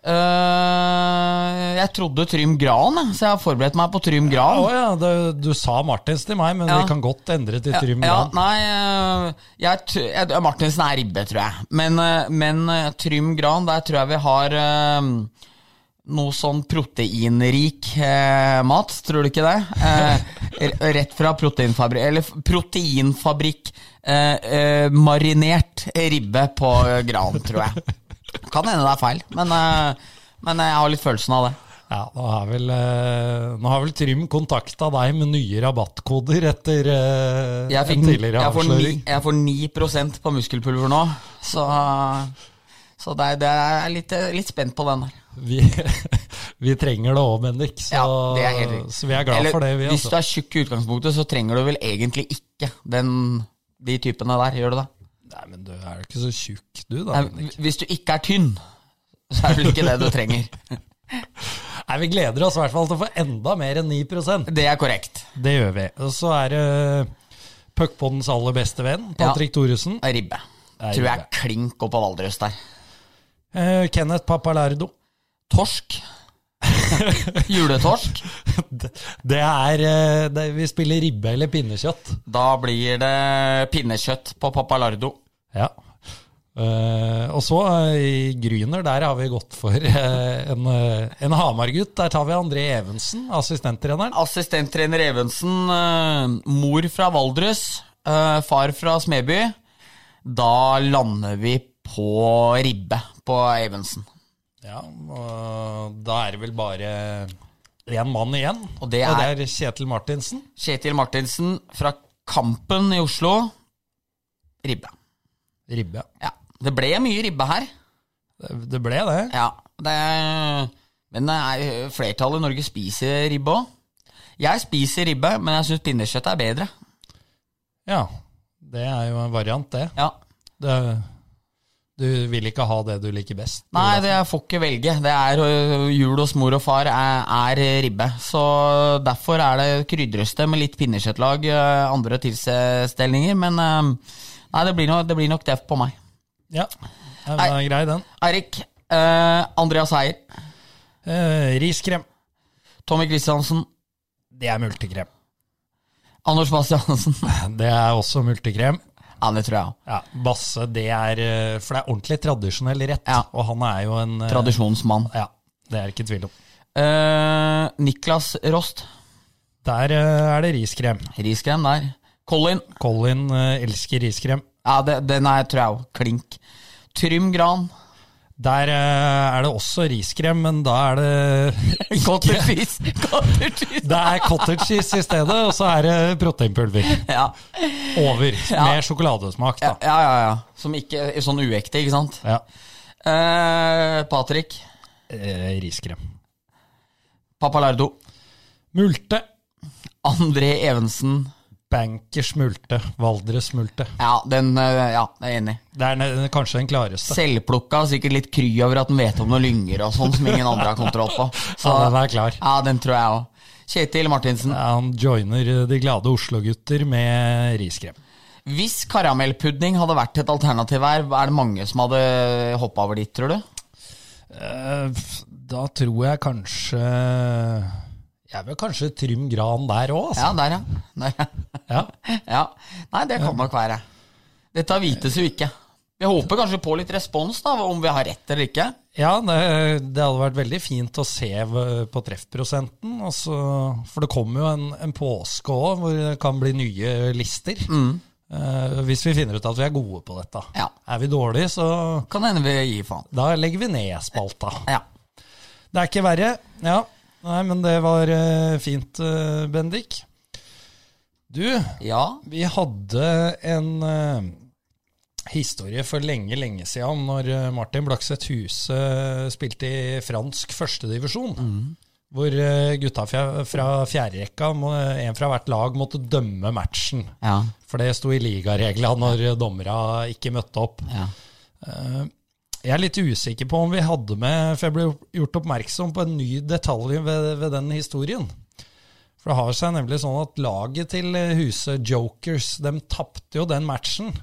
Uh, jeg trodde Trym Gran, så jeg har forberedt meg på Trym Gran. Ja, ja, du, du sa Martins til meg, men Ja. vi kan godt endre til Trym Ja, Gran. nei, jeg, jeg, Martinsen er ribbe, tror jeg. Men, men Trym Gran, der tror jeg vi har eh, noe sånn proteinrik eh, mat, tror du ikke det? Eh, rett fra proteinfabrikk Eller proteinfabrikk eh, eh, marinert ribbe på Gran, tror jeg. Kan hende det er feil, men, eh, men jeg har litt følelsen av det. Ja, nå har vel, eh, nå har vel Trym kontakta deg med nye rabattkoder etter eh, Jeg, fikk, en tidligere jeg, får ni, avsløring. jeg får 9 på muskelpulver nå, så, så det, det er litt, litt spent på den der. Vi, vi trenger det òg, Bendik, så, Ja, det er helt riktig. så vi er glad Eller, for det. Vi, Hvis altså. du er tjukk i utgangspunktet, så trenger du vel egentlig ikke den, de typene der, gjør du det? Nei, men du er jo ikke så tjukk, du, da. Nei, hvis du ikke er tynn, så er det ikke det du trenger. Nei, Vi gleder oss i hvert fall til å få enda mer enn 9% Det er korrekt. Det gjør vi. Og så er det puckpoddens aller beste venn, Patrick Thoresen. Ribbe. Tror jeg er klink opp av Valdres der. Uh, Kenneth Papalardo. Torsk. Juletorsk. Det, det er eh, det, Vi spiller ribbe eller pinnekjøtt. Da blir det pinnekjøtt på Papalardo. Ja. Uh, og så uh, i Gryner, der har vi gått for uh, en, en Hamar-gutt. Der tar vi André Evensen, assistenttreneren. Assistenttrener Evensen, mor fra Valdres, far fra Smeby. Da lander vi på ribbe på Evensen. Ja, og da er det vel bare én mann igjen. Og det er- Kjetil Martinsen. Kjetil Martinsen fra Kampen i Oslo. Ribbe. Ribbe. Ja. Det ble mye ribbe her. Det, det ble det. Ja, det Men det er, flertallet i Norge spiser ribbe òg. Jeg spiser ribbe, men jeg syns pinnekjøtt er bedre. Ja, det er jo en variant, det. Ja. det du vil ikke ha det du liker best. Nei, det jeg får ikke velge. Det er Jul hos mor og far er, er ribbe. Så derfor er det krydreste med litt pinnekjøttlag, andre tilstelninger. Men nei, det blir, nok, det blir nok det på meg. Ja, det den er grei, den. Eirik. Eh, Andreas Heier. Eh, riskrem. Tommy Christiansen. Det er multekrem. Anders Bastiansen. Det er også multekrem. Ja, det tror jeg òg. Ja, Basse, det er eh, For det er ordentlig tradisjonell rett. Ja. Og han er jo en eh, Tradisjonsmann. Ja, det er ikke tvil om. Eh, Niklas Rost. Der er det riskrem. Riskrem der. Colin. Colin elsker riskrem. Ja, det, den er, tror jeg òg. Klink. Trym Gran. Der eh, er det også riskrem, men da er det Cottage cheese. Det er cottage cheese i stedet, og så er det proteinpulver Ja. over. Med sjokoladesmak, da. ja, ja, ja. Som ikke er sånn uekte, ikke sant? Ja. Eh, Patrick. Eh, riskrem. Papalardo. Multe. André Evensen. Bankers multe. Valdres-smulte. Ja, den eh, Ja, jeg er enig. Det er kanskje den klareste. Selvplukka, sikkert litt kry over at den vet om noen lynger og sånn som ingen andre har kontroll på. Så, Ja, den er klar. ja, den tror jeg òg. Kjetil Martinsen. Ja, han joiner de glade Oslo-gutter med riskrem. Hvis karamellpudding hadde vært et alternativ her, er det mange som hadde hoppa over dit, tror du? Eh, Da tror jeg kanskje Jeg er vel kanskje Trym Gran der òg, altså. Ja, der, ja. Der, ja. Ja. ja. Nei, det kan nok være. Dette vites jo ikke. Vi håper kanskje på litt respons, da, om vi har rett eller ikke. Ja, det, det hadde vært veldig fint å se på treffprosenten. Altså, for det kommer jo en, en påske òg, hvor det kan bli nye lister. Mm. Uh, hvis vi finner ut at vi er gode på dette. Ja. Er vi dårlige, så Kan hende vi gir faen. da legger vi ned spalta. Ja. Det er ikke verre. Ja, nei, men det var eh, fint, uh, Bendik. Du, ja. vi hadde en eh, historie for lenge, lenge siden når eh, Martin Blakseth Huse spilte i fransk førstedivisjon. Hvor eh, gutta fra, fra fjerderekka, en fra hvert lag, måtte dømme matchen. Ja. For det sto i ligareglene når dommera ikke møtte opp. ja. Eh, Jeg er litt usikker på om vi hadde med For jeg ble gjort oppmerksom på en ny detalj ved, ved den historien. For det har seg nemlig sånn at laget til huset Jokers, de tapte jo den matchen.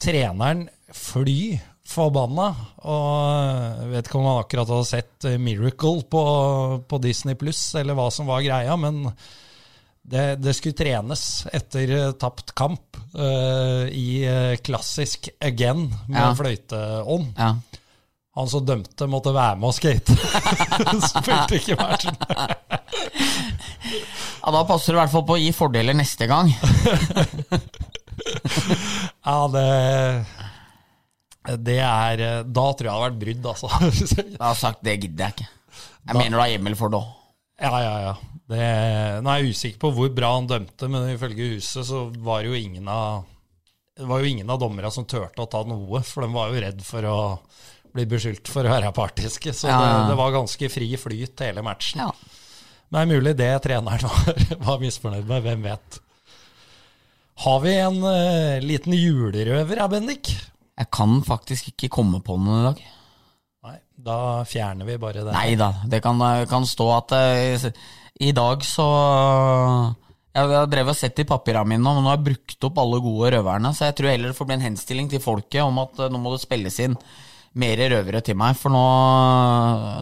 Treneren fly forbanna, og jeg vet ikke om han akkurat hadde sett eh, Miracle på, på Disney Pluss, eller hva som var greia, men det, det skulle trenes etter eh, tapt kamp uh, i eh, klassisk again med Ja. fløyteånd. ja. Han som dømte, måtte være med og skate. Spilte ikke matchen. Ja, Da passer det i hvert fall på å gi fordeler neste gang. Ja, det Det er Da tror jeg det hadde vært brudd, altså. Jeg har sagt det gidder jeg ikke. Jeg mener du har hjemmel for det òg. Ja, ja, ja. Det, nå er jeg usikker på hvor bra han dømte, men ifølge huset så var det jo ingen av det var jo ingen av dommerne som turte å ta noe, for de var jo redd for å bli beskyldt for å være partiske. Så Ja. det, det var ganske fri flyt hele matchen. Ja. Men det er mulig det treneren var, var misfornøyd med, hvem vet. Har vi en uh, liten julerøver, her, Bendik? Jeg kan faktisk ikke komme på noen i dag. Da fjerner vi bare det. Nei da, det kan, kan stå at uh, i dag så Jeg har drevet og sett i papirene mine, og nå har jeg brukt opp alle gode røverne, så jeg tror heller det får bli en henstilling til folket om at eh, nå må det spilles inn mer røvere til meg, for nå,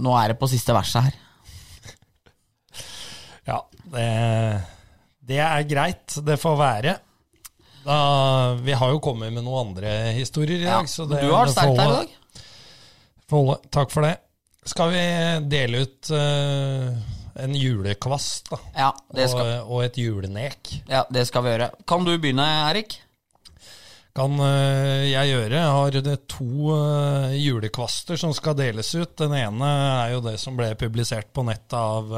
nå er det på siste verset her. Ja, det, det er greit. Det får være. Da, vi har jo kommet med noen andre historier i dag. så det, du har sterkt her i dag. Får. Takk for det. Skal vi dele ut uh, en julekvast da, Ja, det skal, og, og et julenek? ja, det skal vi gjøre. Kan du begynne, Erik? Kan uh, jeg gjøre. Jeg har det to uh, julekvaster som skal deles ut. Den ene er jo det som ble publisert på nettet av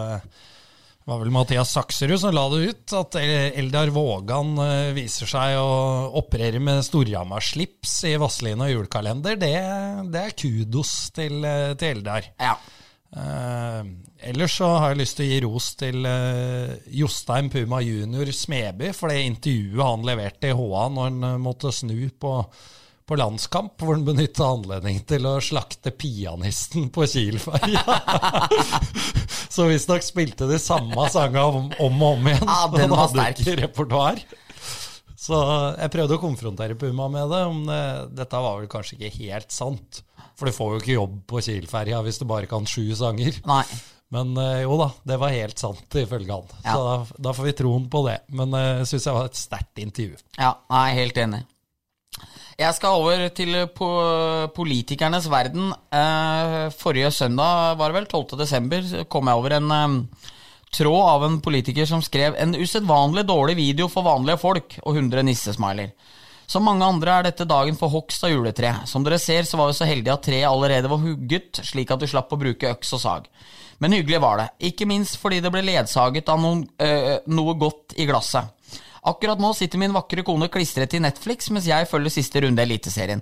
det var vel Mathias Sakserud som la det ut, at Eldar Vågan eh, viser seg å operere med Storhamar-slips i Vazelina julekalender. Det, det er kudos til, eh, til Eldar. Ja. Eh, ellers så har jeg lyst til å gi ros til eh, Jostein Puma jr. Smeby for det intervjuet han leverte i HA når han eh, måtte snu på, på landskamp, hvor han benytta anledningen til å slakte pianisten på Kiel-ferja. så visstnok spilte de samme sanga om, om og om igjen. Ja, den var sterk. ikke repertoar. Så jeg prøvde å konfrontere Puma med det. Om det, dette var vel kanskje ikke helt sant. For du får jo ikke jobb på Kiel-ferja hvis du bare kan sju sanger. Nei. Men eh, jo da, det var helt sant ifølge han. Ja. Så da, da får vi troen på det. Men jeg syns jeg var et sterkt intervju. Ja, jeg er helt enig. Jeg skal over til po politikernes verden. Eh, forrige søndag, var det vel, 12. desember, kom jeg over en eh, tråd av en politiker som skrev en usedvanlig dårlig video for vanlige folk, og 100 nissesmiler. Som mange andre er dette dagen for hogst av juletre. Som dere ser, så var vi så heldige at treet allerede var hugget, slik at du slapp å bruke øks og sag. Men hyggelig var det, ikke minst fordi det ble ledsaget av noen, øh, noe godt i glasset. Akkurat nå sitter min vakre kone klistret til Netflix, mens jeg følger siste runde Eliteserien.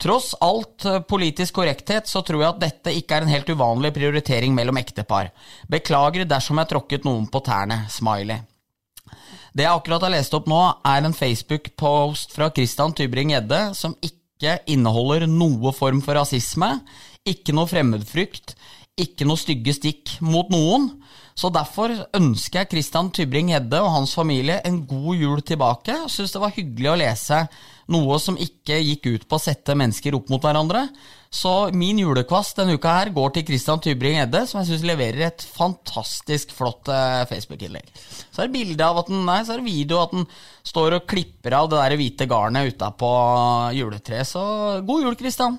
Tross alt eh, politisk korrekthet, så tror jeg at dette ikke er en helt uvanlig prioritering mellom ektepar. Beklager dersom jeg tråkket noen på tærne. Smiley. Det jeg akkurat har lest opp nå, er en Facebook-post fra Christian Tybring-Gjedde som ikke inneholder noe form for rasisme, ikke noe fremmedfrykt, ikke noe stygge stikk mot noen. Så derfor ønsker jeg Christian Tybring-Gjedde og hans familie en god jul tilbake. Jeg syns det var hyggelig å lese noe som ikke gikk ut på å sette mennesker opp mot hverandre. Så min julekvast denne uka her går til Christian Tybring-Gjedde, som jeg syns leverer et fantastisk flott eh, Facebook-innlegg. Så er det bilde av at den, nei, så er det video at den står og klipper av det der hvite garnet utapå juletreet. Så god jul, Christian.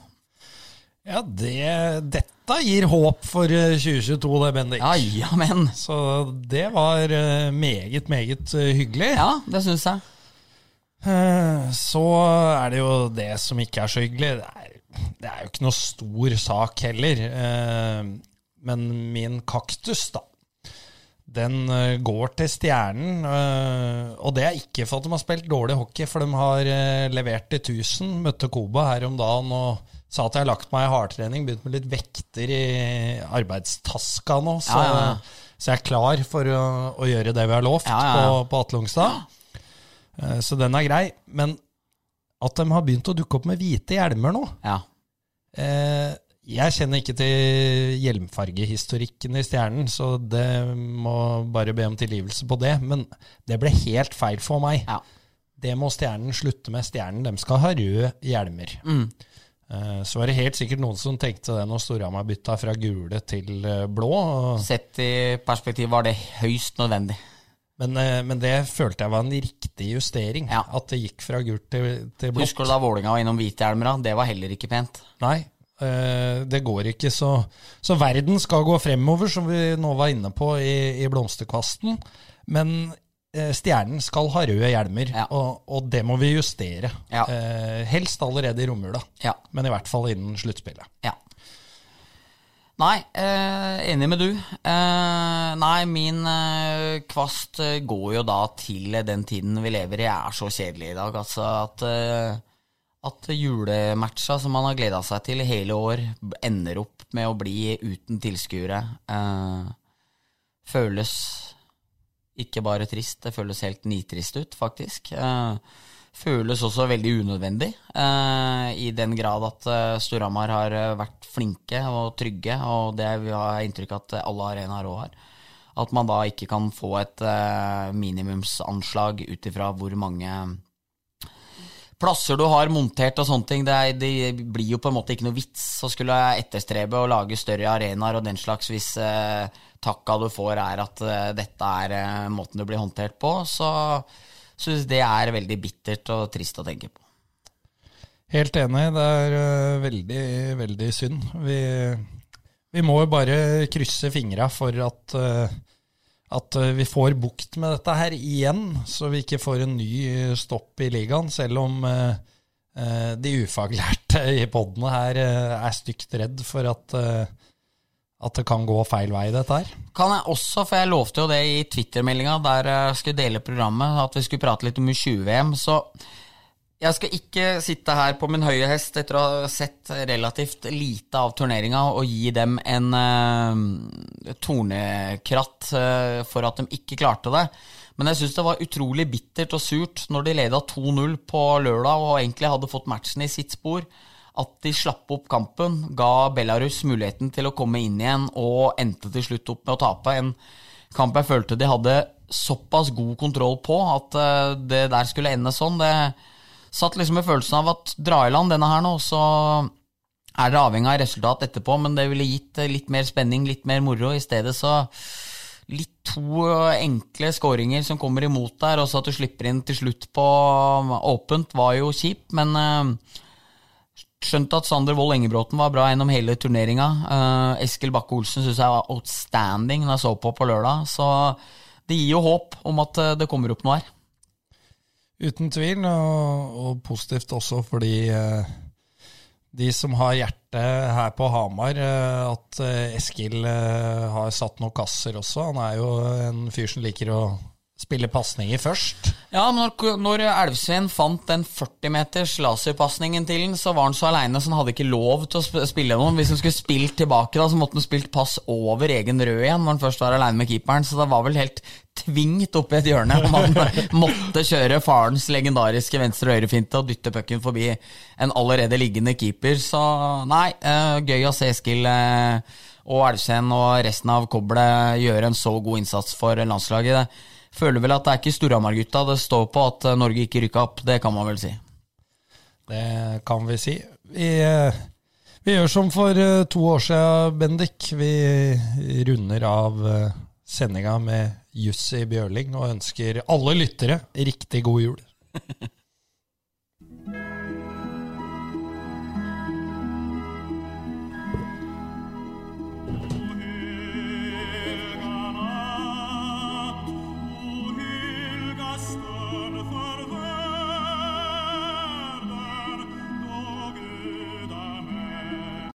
Ja, det, dette gir håp for eh, 2022, det, Bendik. Ja, jamen. Så det var eh, meget, meget eh, hyggelig. Ja, det syns jeg. Eh, Så er det jo det som ikke er så hyggelig. Det er, det er jo ikke noe stor sak heller. Eh, Men min kaktus, da, den eh, går til Stjernen. eh, Og det er ikke for at de har spilt dårlig hockey, for de har eh, levert til 1000. Møtte Koba her om dagen og sa at jeg har lagt meg i hardtrening. Begynt med litt vekter i arbeidstaska nå. Så, Ja, ja, så jeg er klar for å, å gjøre det vi har lovt Ja, på, på Atle Ongstad. Eh, Så den er grei. Men at de har begynt å dukke opp med hvite hjelmer nå Ja. eh, Jeg kjenner ikke til hjelmfargehistorikken i Stjernen, så det må bare be om tilgivelse på det. Men det ble helt feil for meg. ja. Det må Stjernen slutte med. Stjernen de skal ha røde hjelmer. Mm. Eh, Så var det helt sikkert noen som tenkte det når Storhamar bytta fra gule til eh, blå. Sett i perspektiv var det høyst nødvendig. Men, eh, men det følte jeg var en riktig justering. Ja. At det gikk fra gult til, til blått. Husker du da Vålinga var innom hvithjelmera? Det var heller ikke pent. Nei, det går ikke så Så verden skal gå fremover, som vi nå var inne på i, i Blomsterkvasten. Men stjernen skal ha røde hjelmer, Ja. og, og det må vi justere. Ja. Eh, helst allerede i romjula, Ja. men i hvert fall innen sluttspillet. Ja. Nei, eh, enig med du. Eh, nei, min eh, kvast eh, går jo da til den tiden vi lever i. Jeg er så kjedelig i dag. Altså at, eh, at julematcha som man har gleda seg til hele år, ender opp med å bli uten tilskuere. Eh, føles ikke bare trist, det føles helt nitrist ut, faktisk. Eh, føles også veldig unødvendig, eh, i den grad at eh, Storhamar har vært flinke og trygge, og det vi har inntrykk av at alle arenaer òg har. At man da ikke kan få et minimumsanslag ut ifra hvor mange plasser du har montert og sånne ting. Det, er, det blir jo på en måte ikke noe vits å skulle etterstrebe å lage større arenaer og den slags hvis takka du får er at eh, dette er eh, måten du blir håndtert på. Så syns det er veldig bittert og trist å tenke på. Helt enig, det er eh, veldig, veldig synd. Vi, vi må jo bare krysse fingra for at, at vi får bukt med dette her igjen, så vi ikke får en ny stopp i ligaen, selv om de ufaglærte i podene her er stygt redd for at, at det kan gå feil vei, dette her. Kan jeg også, for jeg lovte jo det i Twitter-meldinga der jeg skulle dele programmet, at vi skulle prate litt om U20-VM, så jeg skal ikke sitte her på min høye hest etter å ha sett relativt lite av turneringa og gi dem en uh, tornekratt uh, for at de ikke klarte det. Men jeg syns det var utrolig bittert og surt når de leda 2-0 på lørdag og egentlig hadde fått matchen i sitt spor. At de slapp opp kampen, ga Belarus muligheten til å komme inn igjen og endte til slutt opp med å tape. En kamp jeg følte de hadde såpass god kontroll på at eh, det der skulle ende sånn. Det satt liksom med følelsen av at dra i land denne her nå, så er det avhengig av resultat etterpå, men det ville gitt eh, litt mer spenning, litt mer moro. I stedet så litt to enkle skåringer som kommer imot der, og så at du slipper inn til slutt på åpent, var jo kjipt, men Skjønte at Sander Wold Engebråten var bra gjennom hele turneringa. Uh, Eskil Bakke Olsen syns jeg var outstanding når jeg så på på lørdag. Så det gir jo håp om at eh, det kommer opp noe her. Uten tvil, og, og positivt også fordi uh, de som har hjertet her på Hamar, uh, at Eskil har satt noen kasser også. Han er jo en fyr som liker å spille pasninger først. Ja, men når, når Elvsveen fant den 40-meters laserpasningen til den, så var han så aleine så han hadde ikke lov til å spille noen. Hvis han skulle spilt tilbake, da, så måtte han spilt pass over egen rød igjen når han først var aleine med keeperen. Så det var vel helt tvingt oppi et hjørne om han måtte kjøre farens legendariske venstre- og høyrefinte og dytte pucken forbi en allerede liggende keeper. Så nei, eh, gøy å se Eskil eh, og Elvsveen og resten av koblet gjøre en så god innsats for landslaget. Føler vel at det er ikke Storhamar-gutta det står på at eh, Norge ikke rykka opp. Det kan man vel si. Det kan vi si. Vi, eh, vi gjør som for eh, to år siden, Bendik. Vi runder av sendinga med Jussi Bjørling og ønsker alle lyttere riktig god jul.